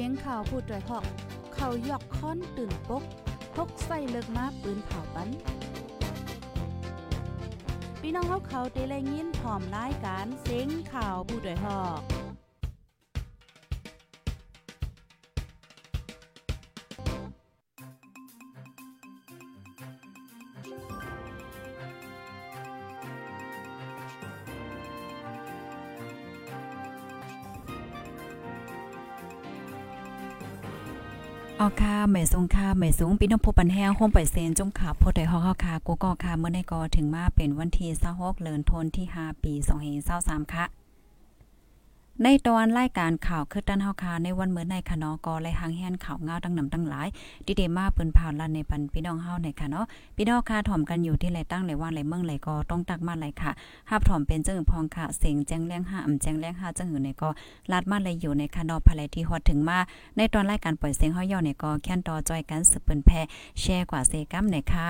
สียงข่าวพูดด้วยหอก เขายอกค้อนตื่นปกพกใส่เลิกมาปืนเผาปันพี่น้องเขาเขาเตะแลยินหอมรายการเสียงข่าวผู้ด้วยหอก เอาค่ะแม่สงค่ะแม่สูงปีน้องผู้ปันแห้งห้องไปเซนจงขาพอได้ฮอกค่ะกูก็ค่ะเมื่อในกอถึงมาเป็นวันที่26เดือนธันวาคมที่5ปี2023ค่ะ ในตอนรายการข่าวคือตันเฮาคาในวันเมื่อในคะเนาะก็ไลหางแฮนข่าวเงาวดังนำตั้งหลายดิเดมาเปิ้นผ่านลันในปันพี่น้องเฮาในค่ะเนาะพี่น้องค่ะถ่อมกันอยู่ที่ไหลตั้งไหลว่างไหลเมืองไหลก็ต้องตักมาไหลค่ะฮับถ่อมเป็นจังพองค่ะเสียงแจ้งแรงห้าอำแจ้งแรงห้าจังหือในก็ลาดมาไหลอยู่ในค่ะเนาะภายที่ฮอดถึงมาในตอนรายการปล่อยเสียงเฮาย่อในก็แค่นต่อจอยกันสืบเปิ้นแพแชร์กว่าเซกัมในค่ะ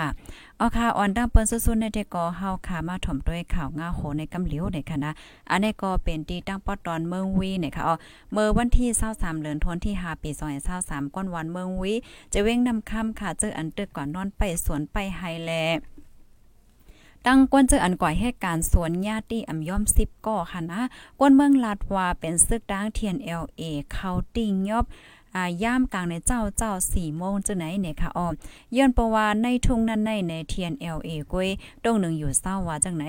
เอาค่ะออนดังเปิ้นสุดๆในเดก็เฮาค่ะมาถ่อมด้วยข่าวงาโหในกำเหลียวในค่ะนะอันนี้ก็เป็นที่ตั้งปอตอนเมืืองวีเนค่ะเมื่อวันที่23เดือนธันวาคมที่5ปี2023ก้อนวันเมืองวีจะเว้งนำคำค่ะเจออันตึกก่อนนอนไปสวนไปไฮแลตั้งก้นเจออันก่อยให้การสวนญาติอำย่อมซิบก่อค่ะนะก้นเมืองลาดวาเป็นซึกดังเทียนเอลเขาติงยอบ อ่าย่ามกลางในเจ้าเจ้าสี่โมงจังไหนเนี่ยค่ะอ้อมย้อนประวาในทุ่งนั้นในในเทียน LA ก้วยตรงหนึ่งอยู่เศร้าว่าจังไหน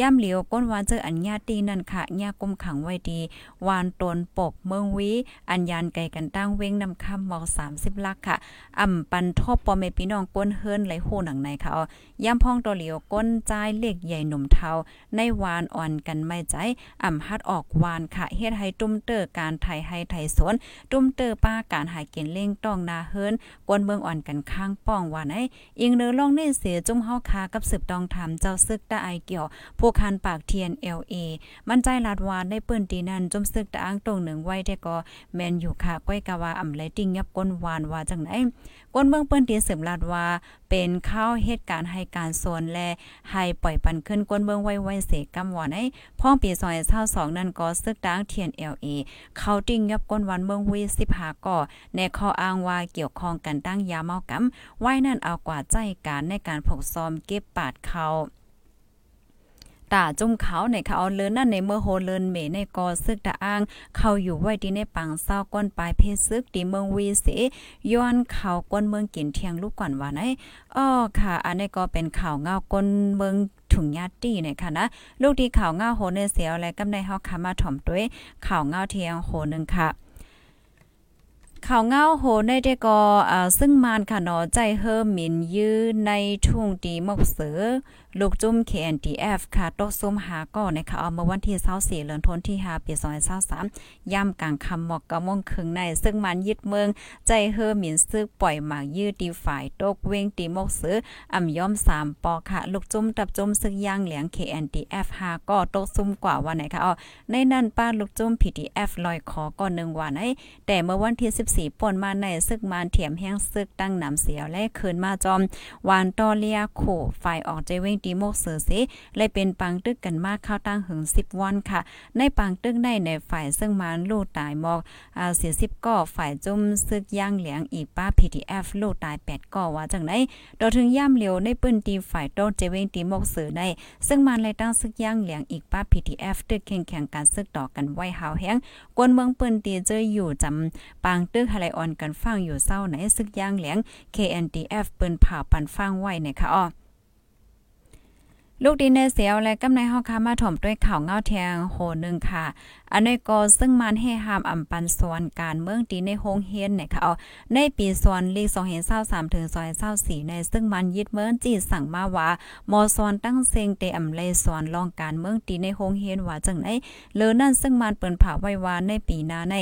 ย่ามเหลียวก้นวานเจออัญญาตีนั่นค่ะญากุมขังไว้ดี วานตนปกเมืองวีอัญญานไก่กันตั้งเว้งนำคำบอก30ลักค่ะ อ่ำปันทบปอเมพี่น้องก้นเฮิรนไหลโหหนังในค่ะอ้อย่ามพ้องตัวเหลียวก้นใจเล็กใหญ่หนุ่มเทาในวานอ่อนกันไม่ใจอ่ำฮัดออกวานค่ะเฮ็ดให้ตุ้มเตอร์การไทยให้ไทยสวนตุ้มเตอร์ป้าการหายเกณฑ์เล่งต้องนาเฮิรนกวนเมืองอ่อนกันข้างป้องว่าไหนอิงเนื้อลองเนเสียจุ่มเฮาคากับสืบตองทำเจ้าซึกตาไอเกี่ยวผู้คันปากเทียน LA มันใจลาดวานได้เปิ้นตีนั้นจุ่มซึกตาอ้างตรงหนึ่งไว้แต่ก็แมนอยู่ค่ะก้อยกะว่าอำไลติงยับก้นวานว่าจังไหนก้นเมืองเปิ้นตีสืบลาดว่าเป็นข้าวเหตุการณ์ให้การโซนและให้ปล่อยปันขึ้นก้นเมืองไว้ไว้เสกำว่าไหนพ่องปีซอย22นั่นก็ซึกตางเทียน LA เขาติงยับก้นวันเมืองวี15ก่อในข้ออ้างว่าเกี่ยวข้องกันตั้งยาเมากำไว้นั่นเอากว่าใจการในการผกซ้อมเก็บปาดเขาตาจุ่มเขาในเขาเลินนั่นในเมื่อโฮเลินเมในกอซึกตะอ้าง เขาอยู่ไว้ที่ในปังเศร้าก้นปลายเพซึกที่เมืองวีเสย้อนเขาก้นเมืองกินเทียงลูกก่อนว่าไหนอ้อค่ะ อันนี้ก็เป็นข่าวเงาก้นเมืองถุงญาติเนี่ยค่ะนะลูกที่ข่าวเงาโหเนเสียวอะไรกำในเฮาคามาถ่อมด้วยข่าวเงาเทียงโหนึงค่ะ ข่าวเงาโหในเดกออ่าซึ่งมานค่ะเนาะใจเฮิมมินยื้อในทุ่งตีมกเสือ ลูกจุ้ม KNDF ค่ะตกซุ่มหาก่อนะคะเอาเมื่อวันที่24เดือนธันวาคมที่5ปี2023ย่ำกลางคำหมอกกะม่งครึ่งใน ซึ่งมันยึดเมือง ใจเฮอหมินซึกปล่อยหมากยืดดีฝ่ายตกเวงตีมกซื้ออ่ำย่อม 3 ปอค่ะ ลูกจุ้มตับจุ้มซึกย่างเหลียง KNDF 5ก็ตกซุ่มกว่าวันไหนคะอ๋อในนั้นป้าลูกจุ้ม PTF ลอยคอก่อนหนึ่งวันไหนแต่เมื่อวันที่14ป่นมาในซึกมันเถียมแห้งซึกตั้งน้ำเสียวและคืนมาจอมวานตอเลียโขฝ่ายออกใจเวงตีโมกเสือสิเลยเป็นปังตึกกันมากเข้าตั้งหึง10วันค่ะ ในปังตึกในในฝ่ายซึ่งมานลูกตายหมอกอ่าเสีย10ก่อฝ่ายจุ่มซึกย่างเหลียงอีป้า PTF ลูกตาย8ก่อว่าจังได๋ดอถึงย่าเหลียวในปืนตีฝ่ายโตเจเวงตีหมกเสือได้ซึ่งมันเลยตั้งซึกย่างเหลียงอีป้า PTF ตึกแข่งแข่งการซึกต่อกันไว้หาวแฮงกวนเมืองปืนตีเจออยู่จำปางตึกหะไลออนกันฟังอยู่เศร้าไหนซึกย่างเหลียง KNDF ปืนผ่าปันฟังไว้นะคะอ้อ ลูกดินในเสียวและกำในห้องคามาถมด้วยข่าวเงาแทงโหนึงค่ะอันนี้ก็ซึ่งมันให้หามอำปันส่วนการเมืองตีในโฮงเฮียนเนี่ยค่ะเอาในปีส่วนลี2เห็น23ถึง224ในซึ่งมันยึดเมืองจีสั่งมาว่ามอส่วนตั้งเซงเตอำเลส่วนรองการเมืองตีในโฮงเฮียนว่าจังไดเลอนั่นซึ่งมันเปิ้นผ่าไว้ว่าในปีหน้าใน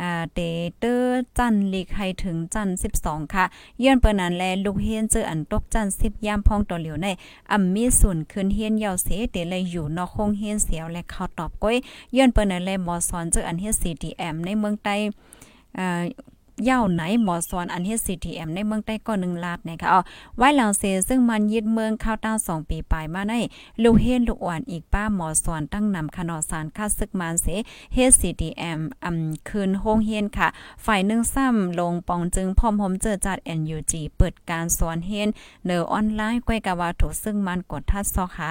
อ่าเตเตอร์จันลีกให้ถึงจัน12 ค่ะย้อนเปิ้นนั้นแลลูกเฮียนเจออันตกจัน10ยามพองตัวเหลียวในอำมีส่วนขึ้นเฮียนยาวเสเตเลยอยู่นอกคงเฮียนเสียวและเขาตอบก้อยย้อนเปิ้นนั่นแลหมอซอนเจออันเฮ็ด CDM ในเมืองใต้ เย่าไหนหมอสอนอันเฮ็ด CTM ในเมืองใต้ก็1ลาดนะคะอ๋อไว้หลังเซซึ่งมันยึดเมืองข้าวต้า2ปีปลายมาในลูกเฮนลูกอ่อนอีกป้าหมอสอนตั้งนำคณะสารค่าศึกมันเสเฮ็ด CTM อำคืนโฮงเฮียนค่ะ ฝ่ายหนึ่งซ้ำลงปองจึงพร้อมผมเจอจัด NUG เปิดการสอนเฮียนเนอออนไลน์ก้อยกะว่าถูกซึ่งมันกดทัดซอกหา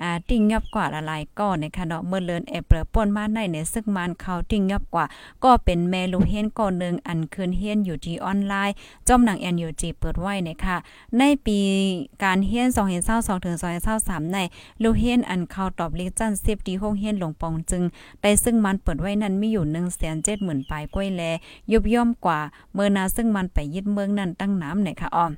อ่าติ่งยับกว่าละลายก็ในคณะเมื่อเลินเอเปรป่นมาในในซึ่งมันเขาติ่งยับกว่า ก็เป็นแม่ลูกเฮนก่อนนึงอันคืนเฮียนอยู่ที่ออนไลน์จอมหนัง NUG เปิดไว้นะคะในปีการเฮียน2022ถึง2023ในลูกเฮียนอันเข้าตอบเลขจัน10ดีโฮงเฮียนหลงปองจึง ได้ซึ่งมันเปิดไว้นั้นมีอยู่170,000ปลายก้อยแลยุบย่อมกว่าเมื่อนาซึ่งมันไปยึดเมืองนั้นตั้งน้ำไหนคะอ้อม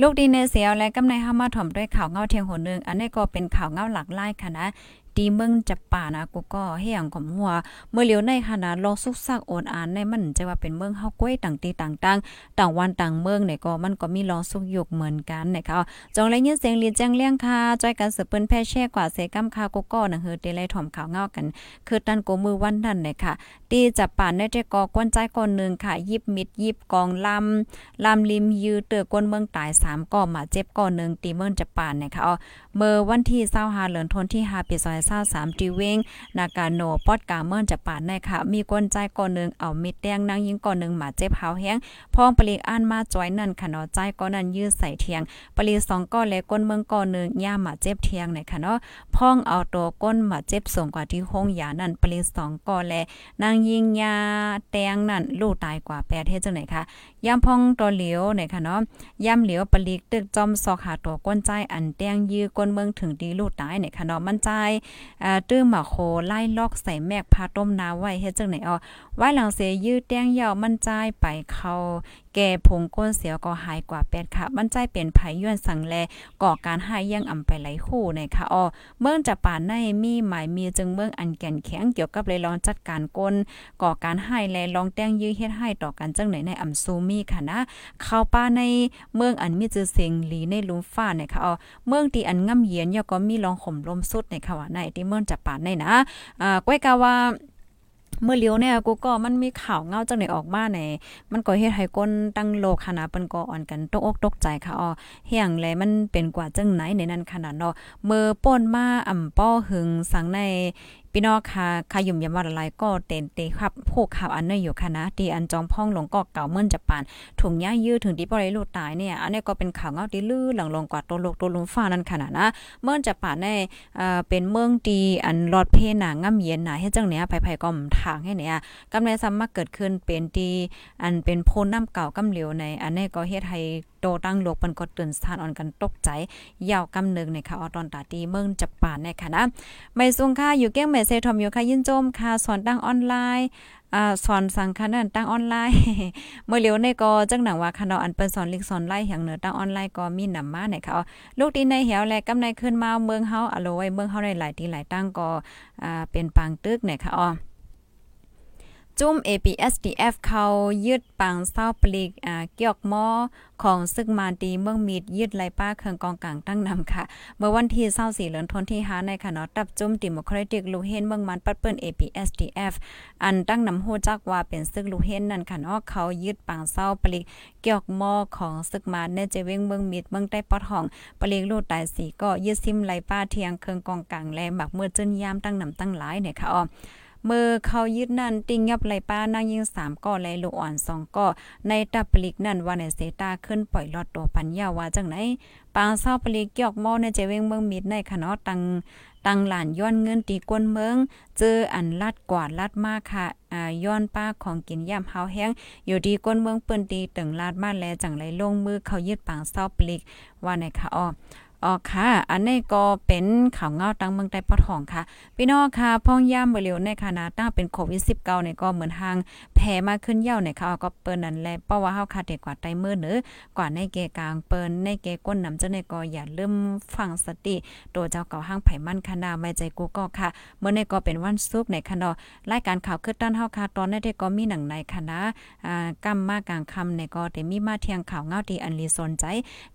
ลูกดีเนเซียและกำในห้ามาถ่อมด้วยข่าวเงาเทียงหนนึงอันนี้ก็เป็นข่าวเงาหลักไล่ค่ะนะ ตีเมืองจับป่านะกูก็เฮียงของหัว เมื่อเลียวในขณะรอสุกซักโอนอ่านในมันจะว่าเป็นเมืองเฮาก้วยต่างตีต่างต่างต่างวันต่างเมืองเนี่ยก็มันก็มีรอสุกยกเหมือนกันนะคะจองไรยินเสียงลีแจ้งเลี้ยงค่ะจอยกันสืบเปิ้นแพ่แช่กว่าเสกำค่ะกูก็นังเฮือเตไลถ่อมข่าวเงากัน คือตันโกมือวันนั้นเนี่ยค่ะตีจับป่าในเจกอกวนใจก่อนนึงค่ะ ยิบมิดยิบกองลำลำริมยือเตือกวนเมืองตาย3ก่อมาเจ็บก่อนนึงตีเมืองจับป่านเนี่ยค่ะเมื่อวันที่25เดือนธันวาคมที่5ปี2023ตีเวงนากาโนปอดกาเมินจะปาดในค่ะ มีกวนใจก่อนนึงเอามิดแดงนางยิงก่อนนึงหมาเจ็บหาวแห้งพ้องปลีอ่านมาจ้อยนั่นค่ะเนาะใจก่อนนั้นยื้อใส่เทียง ปลีสองก้อนและก้นเมืองก่อนนึงย่าหมาเจ็บเทียงในค่ะเนาะพ้องเอาตัวก้นหมาเจ็บส่งกว่าที่ห้องยานั่นปลีสองก้อนและนางยิงยาแตงนั่นลูกตายกว่าแปดเฮ็ดจังไหนคะย่ำพ้องตัวเหลียวในค่ะเนาะย่ำเหลียวปลีกตึกจอมซอกหาตัวก้นใจอันแตงยื้อก้นเมืองถึงดีลูกตายในค่ะเนาะมันใจอ่าตื้อมาโคไล่ลอกใส่แมกพาต้มนาไว้เฮ็ดจังไหนอ๋อไว้หลังเสยืดแต้งยาวมันใจไปเขา แก่ผงก้นเสียวก็หายกว่าแปดค่ะมันใจเป็นไผย้อนสังแลก่อการหายยังอ่ำไปไหลคู่ในค่ะอ๋อเมืองจะป่านในมีหมายมีจึงเมืองอันแก่นแข็งเกี่ยวกับเลยลองจัดการก้นก่อการหายแลลองแต้งยื้อเฮ็ดให้ต่อกันจังไหนในอ่ำซูมีค่ะนะเข้าป้าในเมืองอันมีจือเสียงหลีในลุมฟ้าในค่ะอ๋อเมืองที่อันง่ำเย็นยก็มีลองข่มลมสุดในค่ะว่าในที่เมืองจะป่านในนะอ่าก้อยกาว่า เมื่อเลี้ยวเนี่ยกูก็มันมีข่าวเงาจังไหนออกมาไหนมันก็เฮ็ดให้ก้นตั้งโลกขนาดเปิ้นก็อ่อนกันตกอกตกใจค่ะอ๋อเฮียงแลมันเป็นกว่าจังไหนในนั้นขนาดเนาะเมื่อป่นมาอ่ำป้อหึงสังใน พี่น้องค่ะขยุ่มยามว่าอะไรก็เต็นเตครับพวกข่าวอันนี้อยู่ค่ะนะที่อันจองพ่องหลงก็เก่าเมื่นจะปานถุงย่ายื้อถึงที่บ่ได้ลูกตายเนี่ยอันนี้ก็เป็นข่าวเงาที่ลือหลังลงกว่าตัวโลกตัวลุมฟ้านั่นขนาดนะเมื่นจะปานในเอ่อเป็นเมืองดีอันรอดเพหนาง่ำเย็นหน่ะเฮ็ดจังเนี้ยไผๆก็ทางให้เนี่ยกำไรซ้ำมาเกิดขึ้นเป็นที่อันเป็นโพนน้ำเก่ากำเหลียวใน อันนี้ก็เฮ็ดให้โตตั้งโลกเปิ้นก็เตือนสถานอ่อนกันตกใจยาวกำนึงในค่ะออตอนตาตีเมืองจับปานในค่ะนะไม่สูงค่ะอยู่เก้งเมเซทอมอยู่ค่ะยินโจมค่ะสอนตั้งออนไลน์อ่าสอนสังคันนั่นตั้งออนไลน์เมื่อเร็วในก็จังหนังว่าคันอันเปิ้นสอนลิกสอนไล่อย่างเหนือตั้งออนไลน์ก็มีนำมาในค่ะลูกดีในเหี่ยวและกำในขึ้นมาเมืองเฮาอโลไว้เมืองเฮาในหลายที่หลายตั้งก็อ่าเป็นปางตึกเนี่ยค่ะอ๋อ จุ้ม APSDF เขายึดปังเศร้าปลีกอ่าเกี่ยวกมอของซึกมาดีเมืองมีดยึดไลป้าเคืองกองกลางตั้งนำค่ะ เมื่อวันที่24เดือนธันวาคมที่5ในค่ะเนาะตับจุ้มดิโมครติกลูเฮนเมืองมันปัดเปิ้น APSDF อันตั้งนำโฮจักว่าเป็นซึกลูเฮนนั่นค่ะเนาะเขายึดปังเศร้าปลีกเกี่ยวกมอของซึกมาในเจเวงเมืองมีดเมืองใต้ปอดห้องปลีกลูตายสีก็ยึดซิมไลป้าเทียงเคืองกองกลางแลหมักเมื่อจึนยามตั้งนำตั้งหลายเนี่ยค่ะอ๋อ เมื่อเขายึดนั่นติงยับไหลป้านางยิงสามก่อไหลลูกอ่อนสองก่อในตับปลิกนั่นว่าในเซตาขึ้นปล่อยลอดตัวปัญญาว่าจังไหนปางเศร้าปลิกเกี่ยวมอในเจเวงเมืองมิดในคณะตังตังหลานย้อนเงินตีกวนเมืองเจออันลัดกวาดลัดมากค่ะอ่าย้อนป้าของกินย่ำเฮาแห้งอยู่ดีก้นเมืองเปิ้นตีตึงลาดมาแลจังไหลลงมือเขายึดปางเศร้าปลิกว่าในค่ะอ้อ อ๋อค่ะ อันนี้ก็เป็นข่าวเงาตั้งเมืองใต้ปอทองค่ะ พี่น้องค่ะ พ่องย่ามเร็วในคณะตั้งเป็นโควิด19เนี่ยก็เหมือนทาง แผ่มาขึ้นเย่าเนี่ยค่ะก็เปิ้นนั่นแหละเพราะว่าเฮาคาดกว่าไตมือเนือกว่าในเกกลางเปิ้นในเกก้นนำเจ้าในก็อย่าลืมฟังสติตัวเจ้าเก่าห้างไผมันคณะไม่ใจกูก็ค่ะ เมื่อในก็เป็นวันศุกร์ในคณะรายการข่าวคือต้านเฮาค่ะตอนในี้ก็มีหนังในคณะอ่ากำมากลางค่ำในก็ได้มีมาเที่ยงข่าวเงาที่อันลีสนใจ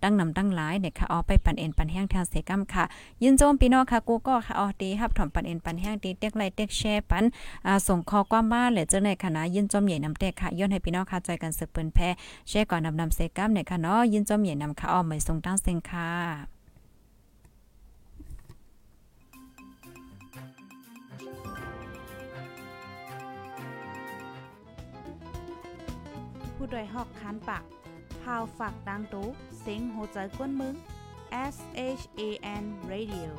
ตั้งนำตั้งหลายเนี่ยค่ะเอาไปปันเอ็นปันแห้งทางเสกำค่ะ ยินโจมพี่น้องค่ะกูก็ค่ะออดีครับถอมปันเอ็นปันแห้งตีเต็กไลเต็กแชร์ปันอ่าส่งข้อความมาและเจ้าในคณะยินโจมอมใหญ่นำแตกค่ะย้อนให้พี่น้องค่ะใจกันสืบเปิ้นแพ้แชร์ก่อนนำนำเซกัมเนี่ยค่ะเนาะยินจอมใหญ่นำค่ะอ้อมไม่ทรงตั้งเซ็งค่ะผู้ดยหอกคันปากพาวฝากดังตู้เซ็งโหใจกวนมึง S H A N Radio